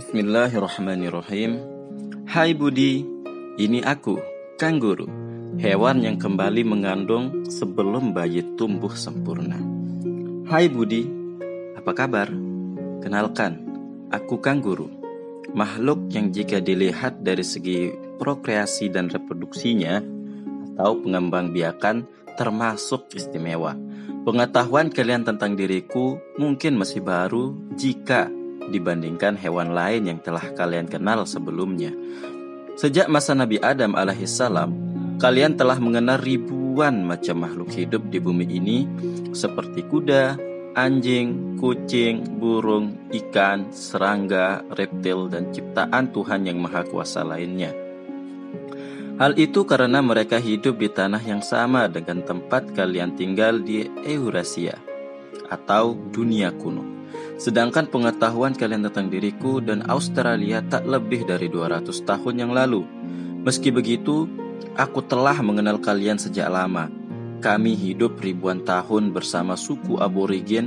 Bismillahirrahmanirrahim. Hai Budi, ini aku, kanguru, hewan yang kembali mengandung sebelum bayi tumbuh sempurna. Hai Budi, apa kabar? Kenalkan, aku kanguru, makhluk yang jika dilihat dari segi prokreasi dan reproduksinya atau pengembangbiakan termasuk istimewa. Pengetahuan kalian tentang diriku mungkin masih baru jika dibandingkan hewan lain yang telah kalian kenal sebelumnya. Sejak masa Nabi Adam alaihissalam, kalian telah mengenal ribuan macam makhluk hidup di bumi ini seperti kuda, anjing, kucing, burung, ikan, serangga, reptil, dan ciptaan Tuhan yang Maha Kuasa lainnya. Hal itu karena mereka hidup di tanah yang sama dengan tempat kalian tinggal di Eurasia atau dunia kuno. Sedangkan pengetahuan kalian tentang diriku dan Australia tak lebih dari 200 tahun yang lalu. Meski begitu, aku telah mengenal kalian sejak lama. Kami hidup ribuan tahun bersama suku aborigin,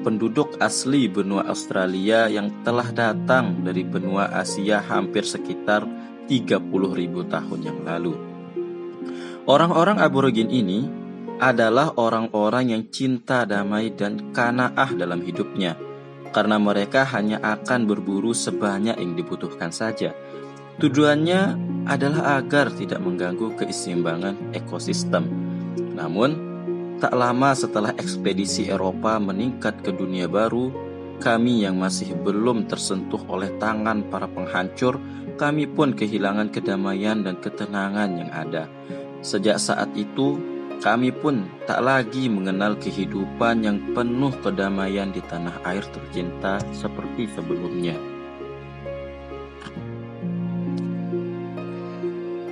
penduduk asli benua Australia yang telah datang dari benua Asia hampir sekitar 30 ribu tahun yang lalu. Orang-orang aborigin ini adalah orang-orang yang cinta damai dan kanaah dalam hidupnya karena mereka hanya akan berburu sebanyak yang dibutuhkan saja. Tujuannya adalah agar tidak mengganggu keseimbangan ekosistem. Namun, tak lama setelah ekspedisi Eropa meningkat ke dunia baru, kami yang masih belum tersentuh oleh tangan para penghancur, kami pun kehilangan kedamaian dan ketenangan yang ada. Sejak saat itu, kami pun tak lagi mengenal kehidupan yang penuh kedamaian di tanah air tercinta seperti sebelumnya.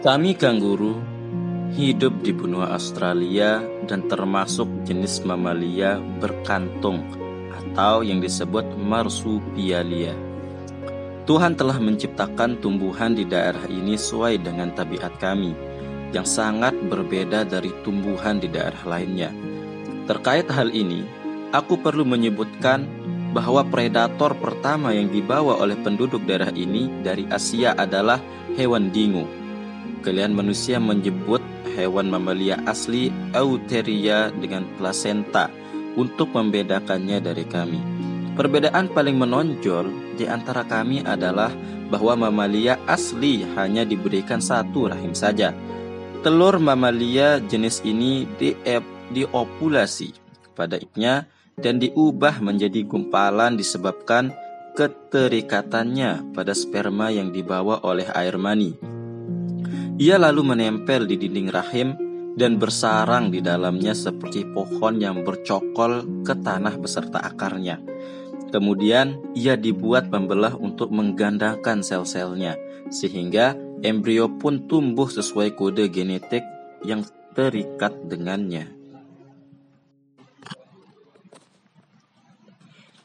Kami kanguru hidup di benua Australia dan termasuk jenis mamalia berkantung atau yang disebut marsupialia. Tuhan telah menciptakan tumbuhan di daerah ini sesuai dengan tabiat kami yang sangat berbeda dari tumbuhan di daerah lainnya. Terkait hal ini, aku perlu menyebutkan bahwa predator pertama yang dibawa oleh penduduk daerah ini dari Asia adalah hewan dingo. Kalian manusia menyebut hewan mamalia asli Eutheria dengan placenta untuk membedakannya dari kami. Perbedaan paling menonjol di antara kami adalah bahwa mamalia asli hanya diberikan satu rahim saja, Telur mamalia jenis ini diopulasi pada iknya dan diubah menjadi gumpalan disebabkan keterikatannya pada sperma yang dibawa oleh air mani. Ia lalu menempel di dinding rahim dan bersarang di dalamnya seperti pohon yang bercokol ke tanah beserta akarnya. Kemudian ia dibuat membelah untuk menggandakan sel-selnya, sehingga embrio pun tumbuh sesuai kode genetik yang terikat dengannya.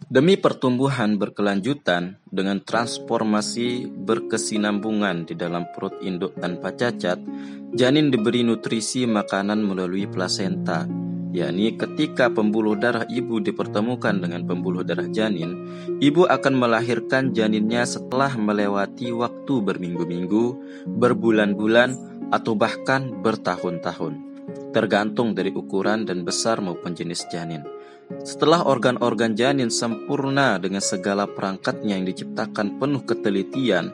Demi pertumbuhan berkelanjutan dengan transformasi berkesinambungan di dalam perut induk tanpa cacat, janin diberi nutrisi makanan melalui plasenta yakni ketika pembuluh darah ibu dipertemukan dengan pembuluh darah janin, ibu akan melahirkan janinnya setelah melewati waktu berminggu-minggu, berbulan-bulan, atau bahkan bertahun-tahun, tergantung dari ukuran dan besar maupun jenis janin. Setelah organ-organ janin sempurna dengan segala perangkatnya yang diciptakan penuh ketelitian,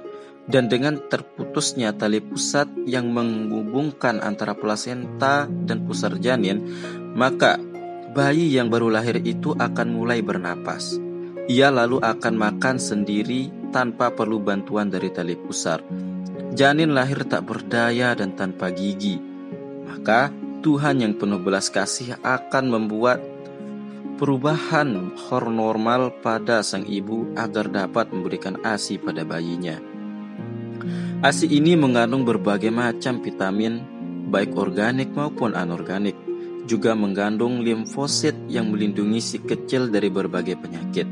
dan dengan terputusnya tali pusat yang menghubungkan antara plasenta dan pusar janin, maka bayi yang baru lahir itu akan mulai bernapas. Ia lalu akan makan sendiri tanpa perlu bantuan dari tali pusar. Janin lahir tak berdaya dan tanpa gigi. Maka Tuhan yang penuh belas kasih akan membuat perubahan hormonal pada sang ibu agar dapat memberikan ASI pada bayinya. ASI ini mengandung berbagai macam vitamin, baik organik maupun anorganik juga mengandung limfosit yang melindungi si kecil dari berbagai penyakit.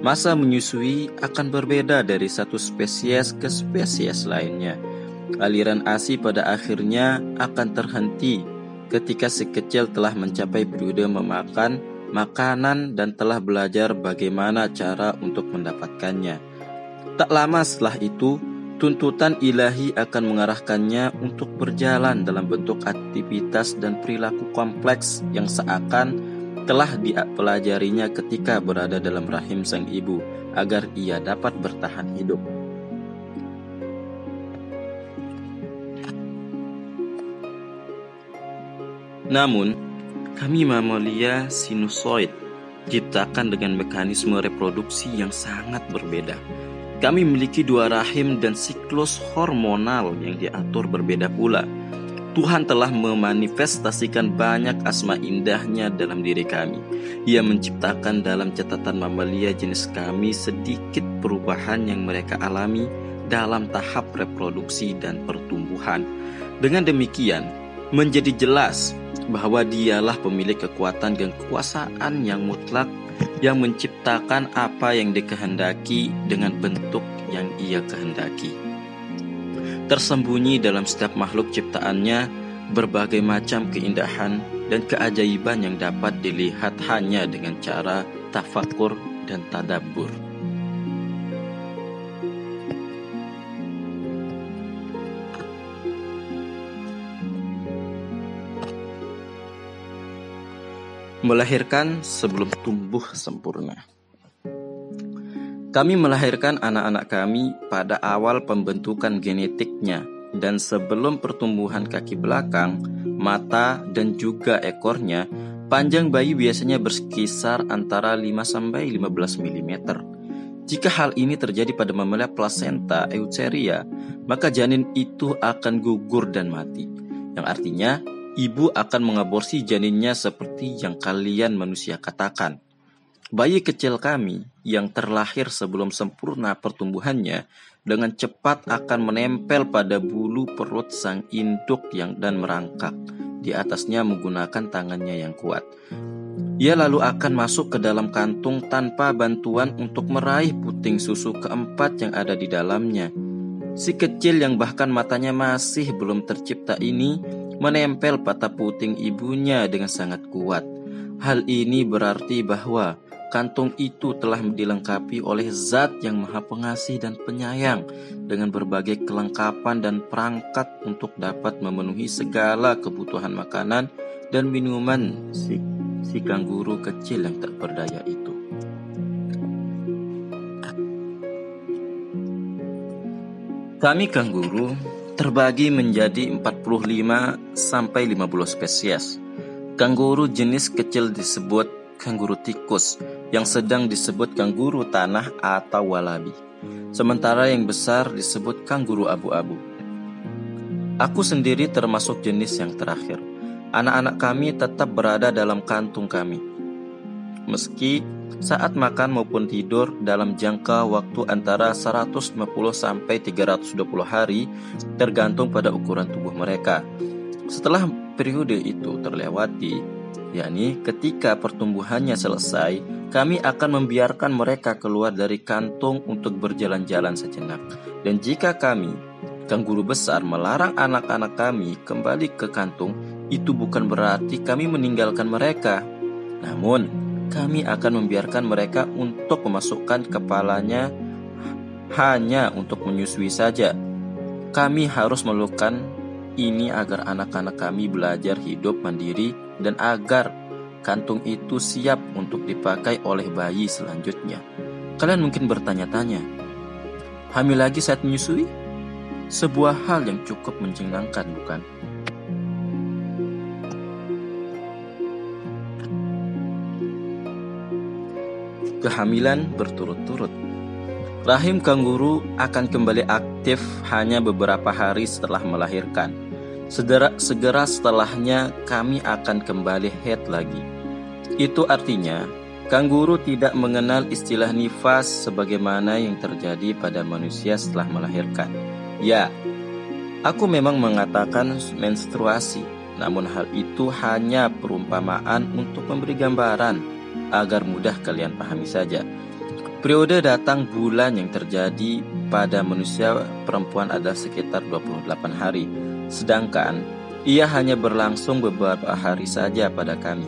Masa menyusui akan berbeda dari satu spesies ke spesies lainnya. Aliran ASI pada akhirnya akan terhenti ketika si kecil telah mencapai periode memakan makanan, dan telah belajar bagaimana cara untuk mendapatkannya. Tak lama setelah itu, tuntutan ilahi akan mengarahkannya untuk berjalan dalam bentuk aktivitas dan perilaku kompleks yang seakan telah dipelajarinya ketika berada dalam rahim sang ibu agar ia dapat bertahan hidup. Namun, kami mamalia sinusoid ciptakan dengan mekanisme reproduksi yang sangat berbeda. Kami memiliki dua rahim dan siklus hormonal yang diatur berbeda pula. Tuhan telah memanifestasikan banyak asma indahnya dalam diri kami. Ia menciptakan dalam catatan mamalia jenis kami sedikit perubahan yang mereka alami dalam tahap reproduksi dan pertumbuhan. Dengan demikian, menjadi jelas bahwa dialah pemilik kekuatan dan kekuasaan yang mutlak yang menciptakan apa yang dikehendaki dengan bentuk yang ia kehendaki. Tersembunyi dalam setiap makhluk ciptaannya berbagai macam keindahan dan keajaiban yang dapat dilihat hanya dengan cara tafakur dan tadabbur. Melahirkan sebelum tumbuh sempurna. Kami melahirkan anak-anak kami pada awal pembentukan genetiknya dan sebelum pertumbuhan kaki belakang, mata, dan juga ekornya, panjang bayi biasanya berkisar antara 5 sampai 15 mm. Jika hal ini terjadi pada mamalia placenta euceria, maka janin itu akan gugur dan mati. Yang artinya ibu akan mengaborsi janinnya seperti yang kalian manusia katakan. Bayi kecil kami yang terlahir sebelum sempurna pertumbuhannya dengan cepat akan menempel pada bulu perut sang induk yang dan merangkak di atasnya menggunakan tangannya yang kuat. Ia lalu akan masuk ke dalam kantung tanpa bantuan untuk meraih puting susu keempat yang ada di dalamnya. Si kecil yang bahkan matanya masih belum tercipta ini menempel patah puting ibunya dengan sangat kuat. Hal ini berarti bahwa kantung itu telah dilengkapi oleh zat yang maha pengasih dan penyayang dengan berbagai kelengkapan dan perangkat untuk dapat memenuhi segala kebutuhan makanan dan minuman si, si kangguru kecil yang tak berdaya itu. Kami kangguru terbagi menjadi 45 sampai 50 spesies. Kanguru jenis kecil disebut kanguru tikus, yang sedang disebut kanguru tanah atau walabi. Sementara yang besar disebut kanguru abu-abu. Aku sendiri termasuk jenis yang terakhir. Anak-anak kami tetap berada dalam kantung kami. Meski saat makan maupun tidur dalam jangka waktu antara 150 sampai 320 hari tergantung pada ukuran tubuh mereka. Setelah periode itu terlewati, yakni ketika pertumbuhannya selesai, kami akan membiarkan mereka keluar dari kantung untuk berjalan-jalan sejenak. Dan jika kami, guru besar, melarang anak-anak kami kembali ke kantung, itu bukan berarti kami meninggalkan mereka. Namun, kami akan membiarkan mereka untuk memasukkan kepalanya hanya untuk menyusui saja. Kami harus melakukan ini agar anak-anak kami belajar hidup mandiri dan agar kantung itu siap untuk dipakai oleh bayi selanjutnya. Kalian mungkin bertanya-tanya, hamil lagi saat menyusui? Sebuah hal yang cukup menjengangkan, bukan? Kehamilan berturut-turut. Rahim kanguru akan kembali aktif hanya beberapa hari setelah melahirkan. Segera, segera setelahnya kami akan kembali head lagi. Itu artinya kanguru tidak mengenal istilah nifas sebagaimana yang terjadi pada manusia setelah melahirkan. Ya, aku memang mengatakan menstruasi, namun hal itu hanya perumpamaan untuk memberi gambaran agar mudah kalian pahami saja. Periode datang bulan yang terjadi pada manusia perempuan adalah sekitar 28 hari, sedangkan ia hanya berlangsung beberapa hari saja pada kami.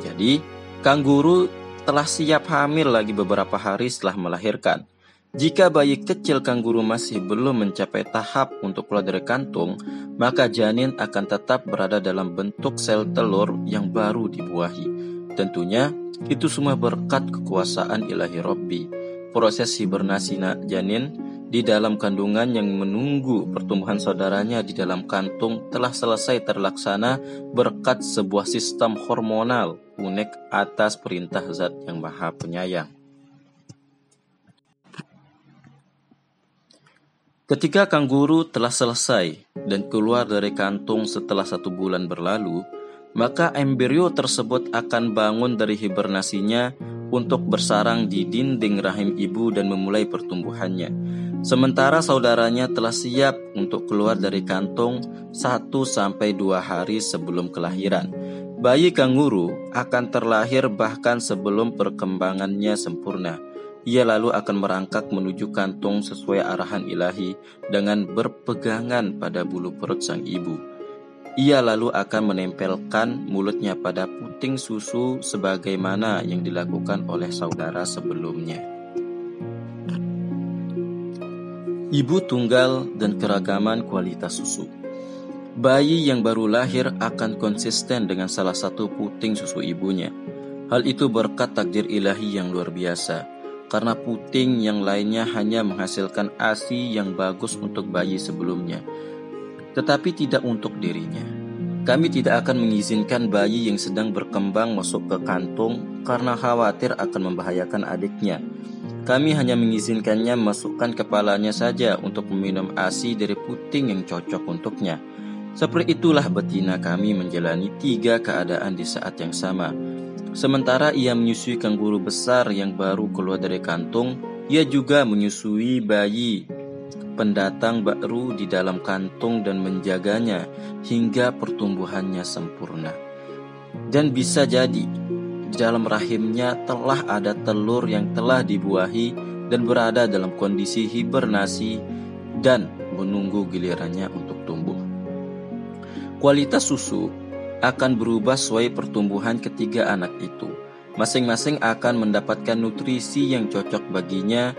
Jadi, Kangguru telah siap hamil lagi beberapa hari setelah melahirkan. Jika bayi kecil kangguru masih belum mencapai tahap untuk keluar dari kantung, maka janin akan tetap berada dalam bentuk sel telur yang baru dibuahi. Tentunya, itu semua berkat kekuasaan ilahi Robbi. Proses hibernasi janin di dalam kandungan yang menunggu pertumbuhan saudaranya di dalam kantung telah selesai terlaksana berkat sebuah sistem hormonal unik atas perintah zat yang maha penyayang. Ketika kangguru telah selesai dan keluar dari kantung setelah satu bulan berlalu, maka embrio tersebut akan bangun dari hibernasinya untuk bersarang di dinding rahim ibu dan memulai pertumbuhannya. Sementara saudaranya telah siap untuk keluar dari kantung 1 sampai 2 hari sebelum kelahiran. Bayi kanguru akan terlahir bahkan sebelum perkembangannya sempurna. Ia lalu akan merangkak menuju kantung sesuai arahan ilahi dengan berpegangan pada bulu perut sang ibu. Ia lalu akan menempelkan mulutnya pada puting susu sebagaimana yang dilakukan oleh saudara sebelumnya. Ibu tunggal dan keragaman kualitas susu. Bayi yang baru lahir akan konsisten dengan salah satu puting susu ibunya. Hal itu berkat takdir ilahi yang luar biasa karena puting yang lainnya hanya menghasilkan ASI yang bagus untuk bayi sebelumnya, tetapi tidak untuk dirinya. Kami tidak akan mengizinkan bayi yang sedang berkembang masuk ke kantung karena khawatir akan membahayakan adiknya. Kami hanya mengizinkannya masukkan kepalanya saja untuk meminum ASI dari puting yang cocok untuknya. Seperti itulah betina kami menjalani tiga keadaan di saat yang sama Sementara ia menyusui kanguru besar yang baru keluar dari kantung, ia juga menyusui bayi pendatang baru di dalam kantung dan menjaganya hingga pertumbuhannya sempurna. Dan bisa jadi di dalam rahimnya telah ada telur yang telah dibuahi dan berada dalam kondisi hibernasi dan menunggu gilirannya untuk tumbuh. Kualitas susu akan berubah sesuai pertumbuhan ketiga anak itu. Masing-masing akan mendapatkan nutrisi yang cocok baginya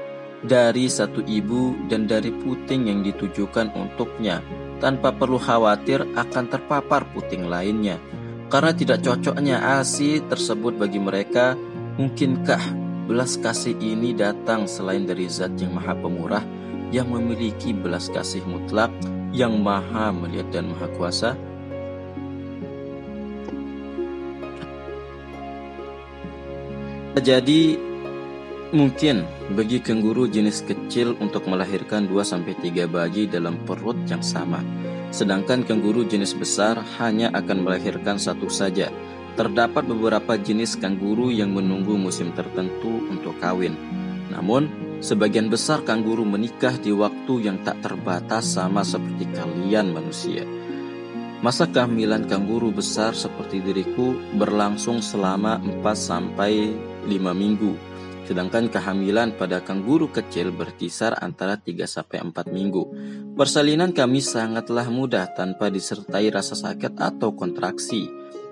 dari satu ibu dan dari puting yang ditujukan untuknya, tanpa perlu khawatir akan terpapar puting lainnya. Karena tidak cocoknya ASI tersebut bagi mereka, mungkinkah belas kasih ini datang selain dari zat yang maha pemurah yang memiliki belas kasih mutlak yang maha melihat dan maha kuasa? Jadi mungkin bagi kenguru jenis kecil untuk melahirkan 2-3 bayi dalam perut yang sama. Sedangkan kenguru jenis besar hanya akan melahirkan satu saja. Terdapat beberapa jenis kanguru yang menunggu musim tertentu untuk kawin. Namun, sebagian besar kanguru menikah di waktu yang tak terbatas sama seperti kalian manusia. Masa kehamilan kanguru besar seperti diriku berlangsung selama 4 sampai 5 minggu, sedangkan kehamilan pada kanguru kecil berkisar antara 3 sampai 4 minggu. Persalinan kami sangatlah mudah tanpa disertai rasa sakit atau kontraksi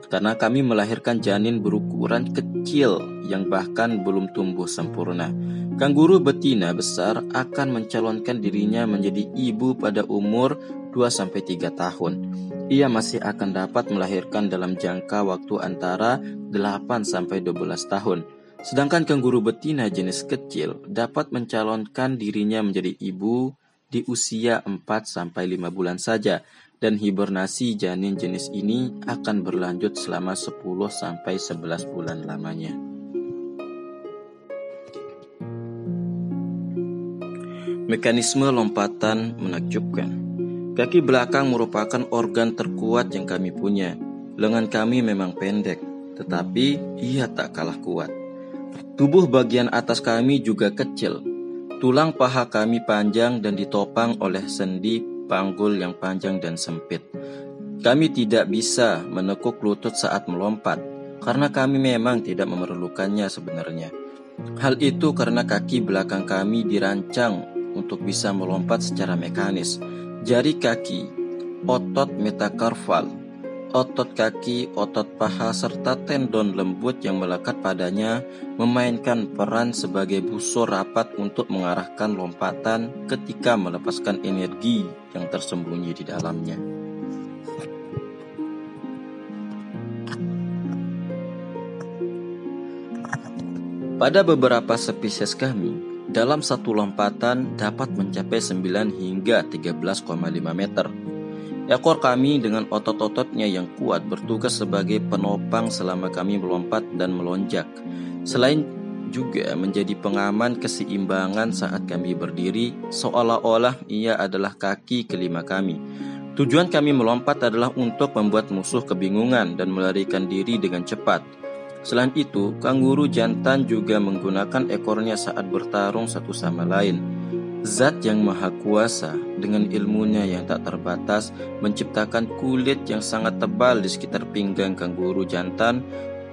karena kami melahirkan janin berukuran kecil yang bahkan belum tumbuh sempurna. Kanguru betina besar akan mencalonkan dirinya menjadi ibu pada umur 2-3 tahun ia masih akan dapat melahirkan dalam jangka waktu antara 8-12 tahun. Sedangkan kanguru betina jenis kecil dapat mencalonkan dirinya menjadi ibu di usia 4-5 bulan saja dan hibernasi janin jenis ini akan berlanjut selama 10-11 bulan lamanya. Mekanisme lompatan menakjubkan Kaki belakang merupakan organ terkuat yang kami punya. Lengan kami memang pendek, tetapi ia tak kalah kuat. Tubuh bagian atas kami juga kecil. Tulang paha kami panjang dan ditopang oleh sendi panggul yang panjang dan sempit. Kami tidak bisa menekuk lutut saat melompat, karena kami memang tidak memerlukannya sebenarnya. Hal itu karena kaki belakang kami dirancang untuk bisa melompat secara mekanis Jari kaki, otot metakarpal, otot kaki, otot paha, serta tendon lembut yang melekat padanya memainkan peran sebagai busur rapat untuk mengarahkan lompatan ketika melepaskan energi yang tersembunyi di dalamnya. Pada beberapa spesies kami, dalam satu lompatan dapat mencapai 9 hingga 13,5 meter. Ekor kami dengan otot-ototnya yang kuat bertugas sebagai penopang selama kami melompat dan melonjak. Selain juga menjadi pengaman keseimbangan saat kami berdiri, seolah-olah ia adalah kaki kelima kami. Tujuan kami melompat adalah untuk membuat musuh kebingungan dan melarikan diri dengan cepat. Selain itu, kanguru jantan juga menggunakan ekornya saat bertarung satu sama lain. Zat yang maha kuasa dengan ilmunya yang tak terbatas menciptakan kulit yang sangat tebal di sekitar pinggang kanguru jantan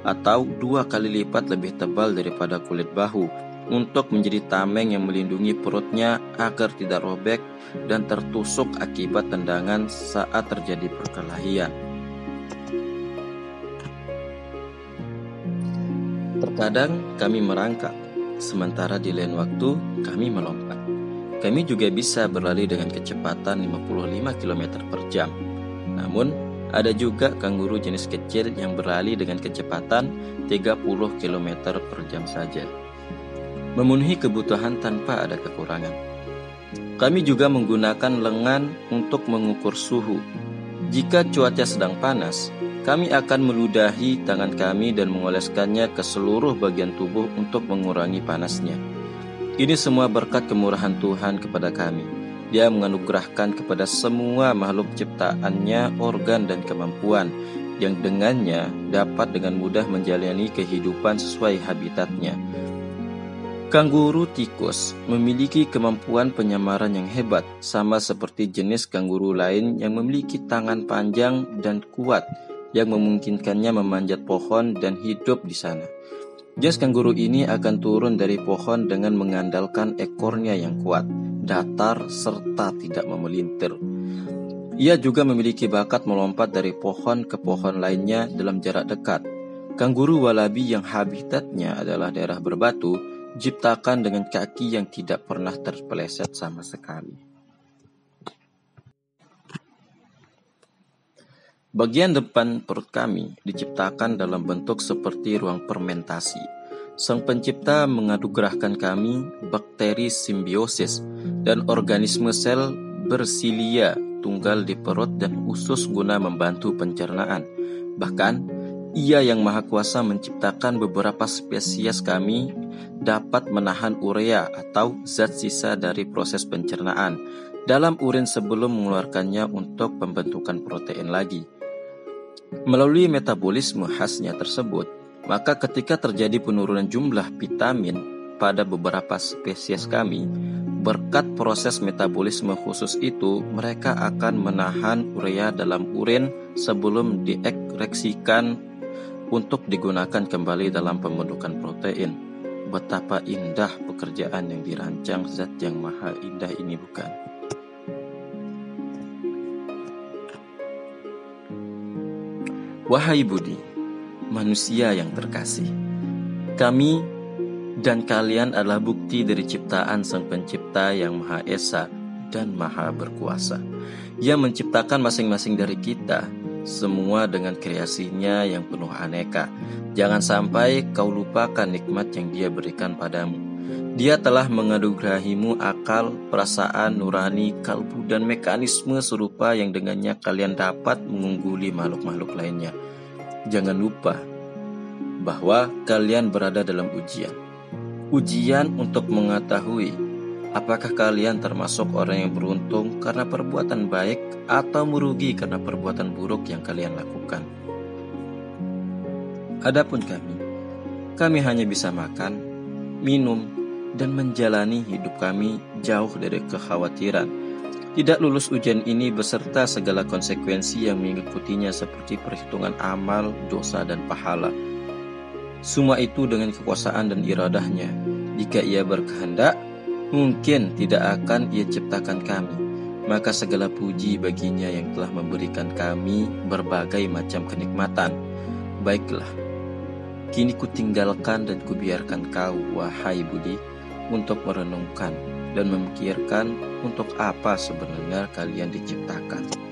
atau dua kali lipat lebih tebal daripada kulit bahu untuk menjadi tameng yang melindungi perutnya agar tidak robek dan tertusuk akibat tendangan saat terjadi perkelahian. Terkadang kami merangkak, sementara di lain waktu kami melompat. Kami juga bisa berlari dengan kecepatan 55 km per jam. Namun, ada juga kanguru jenis kecil yang berlari dengan kecepatan 30 km per jam saja. Memenuhi kebutuhan tanpa ada kekurangan. Kami juga menggunakan lengan untuk mengukur suhu. Jika cuaca sedang panas, kami akan meludahi tangan kami dan mengoleskannya ke seluruh bagian tubuh untuk mengurangi panasnya. Ini semua berkat kemurahan Tuhan kepada kami. Dia menganugerahkan kepada semua makhluk ciptaannya organ dan kemampuan yang dengannya dapat dengan mudah menjalani kehidupan sesuai habitatnya. Kanguru tikus memiliki kemampuan penyamaran yang hebat, sama seperti jenis kanguru lain yang memiliki tangan panjang dan kuat yang memungkinkannya memanjat pohon dan hidup di sana. Jas kanguru ini akan turun dari pohon dengan mengandalkan ekornya yang kuat, datar, serta tidak memelintir. Ia juga memiliki bakat melompat dari pohon ke pohon lainnya dalam jarak dekat. Kanguru walabi yang habitatnya adalah daerah berbatu, ciptakan dengan kaki yang tidak pernah terpeleset sama sekali. Bagian depan perut kami diciptakan dalam bentuk seperti ruang fermentasi. Sang pencipta mengadugerahkan kami bakteri simbiosis dan organisme sel bersilia tunggal di perut dan usus guna membantu pencernaan. Bahkan, ia yang maha kuasa menciptakan beberapa spesies kami dapat menahan urea atau zat sisa dari proses pencernaan dalam urin sebelum mengeluarkannya untuk pembentukan protein lagi. Melalui metabolisme khasnya tersebut, maka ketika terjadi penurunan jumlah vitamin pada beberapa spesies kami, berkat proses metabolisme khusus itu, mereka akan menahan urea dalam urin sebelum diekreksikan untuk digunakan kembali dalam pembentukan protein. Betapa indah pekerjaan yang dirancang zat yang maha indah ini bukan? Wahai Budi, manusia yang terkasih, kami dan kalian adalah bukti dari ciptaan Sang Pencipta yang Maha Esa dan Maha Berkuasa. Ia menciptakan masing-masing dari kita, semua dengan kreasinya yang penuh aneka. Jangan sampai kau lupakan nikmat yang dia berikan padamu. Dia telah mengadugerahimu akal, perasaan, nurani, kalbu, dan mekanisme serupa yang dengannya kalian dapat mengungguli makhluk-makhluk lainnya. Jangan lupa bahwa kalian berada dalam ujian. Ujian untuk mengetahui apakah kalian termasuk orang yang beruntung karena perbuatan baik atau merugi karena perbuatan buruk yang kalian lakukan. Adapun kami, kami hanya bisa makan, minum, dan menjalani hidup kami jauh dari kekhawatiran tidak lulus ujian ini beserta segala konsekuensi yang mengikutinya seperti perhitungan amal, dosa, dan pahala. Semua itu dengan kekuasaan dan iradahnya. Jika ia berkehendak, mungkin tidak akan ia ciptakan kami. maka segala puji baginya yang telah memberikan kami berbagai macam kenikmatan. Baiklah, kini kutinggalkan dan kubiarkan kau, wahai Budi, untuk merenungkan dan memikirkan untuk apa sebenarnya kalian diciptakan.